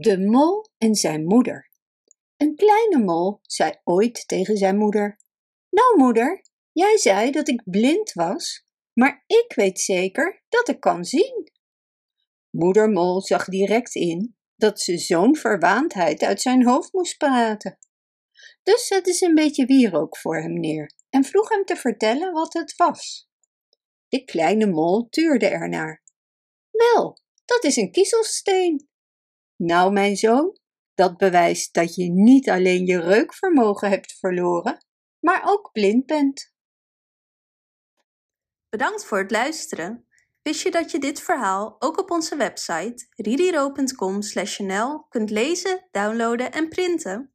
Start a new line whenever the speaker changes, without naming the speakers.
De mol en zijn moeder. Een kleine mol zei ooit tegen zijn moeder: Nou, moeder, jij zei dat ik blind was, maar ik weet zeker dat ik kan zien. Moeder Mol zag direct in dat ze zo'n verwaandheid uit zijn hoofd moest praten. Dus zette ze een beetje wierook voor hem neer en vroeg hem te vertellen wat het was. De kleine mol tuurde ernaar. Wel, dat is een kiezelsteen. Nou, mijn zoon, dat bewijst dat je niet alleen je reukvermogen hebt verloren, maar ook blind bent.
Bedankt voor het luisteren. Wist je dat je dit verhaal ook op onze website ririro.com/nl kunt lezen, downloaden en printen?